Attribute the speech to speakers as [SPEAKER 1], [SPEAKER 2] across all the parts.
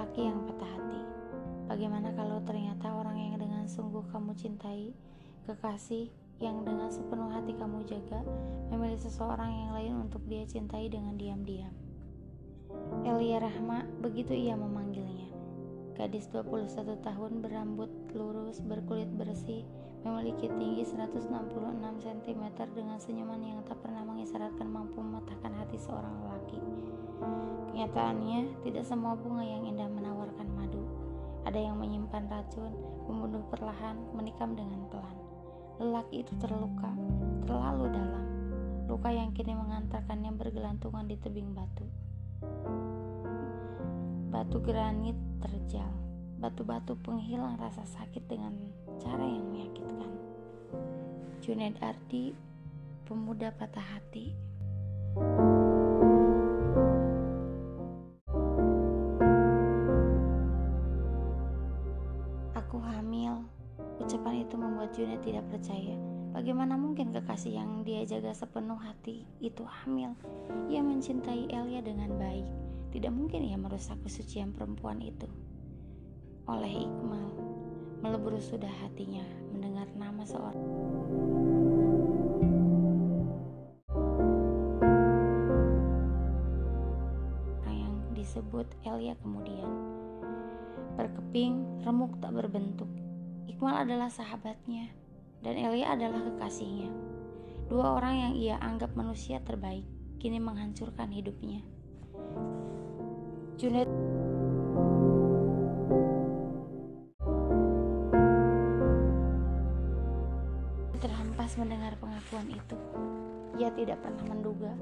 [SPEAKER 1] lelaki yang patah hati. Bagaimana kalau ternyata orang yang dengan sungguh kamu cintai, kekasih yang dengan sepenuh hati kamu jaga, memilih seseorang yang lain untuk dia cintai dengan diam-diam. Elia Rahma, begitu ia memanggilnya. Gadis 21 tahun berambut lurus, berkulit bersih, memiliki tinggi 166 cm dengan senyuman yang tak pernah mengisyaratkan mampu mematahkan hati seorang lelaki. Kenyataannya, tidak semua bunga yang indah menawarkan madu. Ada yang menyimpan racun, membunuh perlahan, menikam dengan pelan. Lelaki itu terluka, terlalu dalam. Luka yang kini mengantarkannya bergelantungan di tebing batu. Batu granit terjal, batu-batu penghilang rasa sakit dengan cara yang menyakitkan. Junaid Ardi, pemuda patah hati. Aku hamil. Ucapan itu membuat Junaid tidak percaya. Bagaimana mungkin kekasih yang dia jaga sepenuh hati itu hamil? Ia mencintai Elia dengan baik. Tidak mungkin ia merusak kesucian perempuan itu. Oleh Iqmal, melebur sudah hatinya mendengar nama seorang yang disebut Elia kemudian. Berkeping, remuk tak berbentuk. Iqmal adalah sahabatnya dan Elia adalah kekasihnya. Dua orang yang ia anggap manusia terbaik kini menghancurkan hidupnya. Junaid terhempas mendengar pengakuan itu. Ia tidak pernah menduga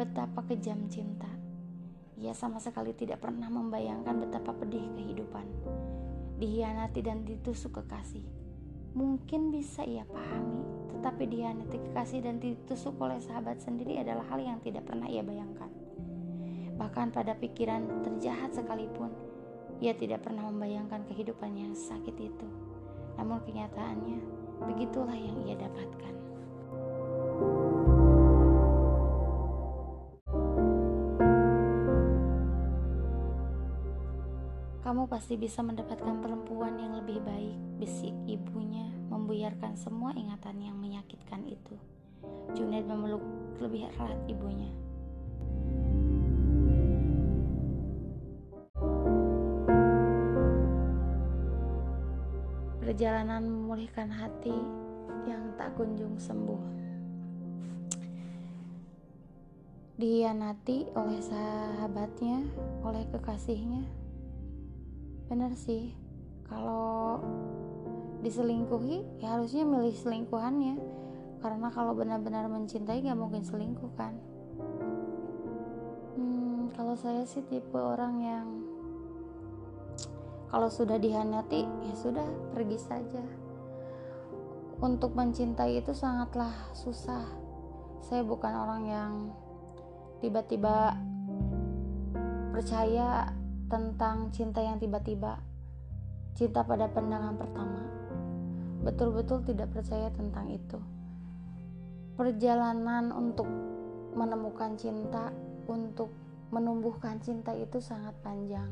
[SPEAKER 1] betapa kejam cinta. Ia sama sekali tidak pernah membayangkan betapa pedih kehidupan. Dihianati dan ditusuk kekasih. Mungkin bisa ia pahami, tetapi dihianati kekasih dan ditusuk oleh sahabat sendiri adalah hal yang tidak pernah ia bayangkan. Bahkan pada pikiran terjahat sekalipun, ia tidak pernah membayangkan kehidupan yang sakit itu. Namun kenyataannya, begitulah yang ia dapatkan. Kamu pasti bisa mendapatkan perempuan yang lebih baik, bisik ibunya, membuyarkan semua ingatan yang menyakitkan itu. Junaid memeluk lebih erat ibunya. Perjalanan memulihkan hati yang tak kunjung sembuh. Dihianati oleh sahabatnya, oleh kekasihnya. Benar sih, kalau diselingkuhi ya harusnya milih selingkuhannya. Karena kalau benar-benar mencintai gak mungkin selingkuh kan. Hmm, kalau saya sih tipe orang yang kalau sudah dihianati ya sudah pergi saja. Untuk mencintai itu sangatlah susah. Saya bukan orang yang tiba-tiba percaya tentang cinta yang tiba-tiba. Cinta pada pandangan pertama. Betul-betul tidak percaya tentang itu. Perjalanan untuk menemukan cinta untuk menumbuhkan cinta itu sangat panjang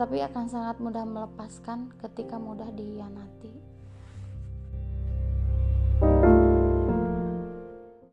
[SPEAKER 1] tapi akan sangat mudah melepaskan ketika mudah dihianati.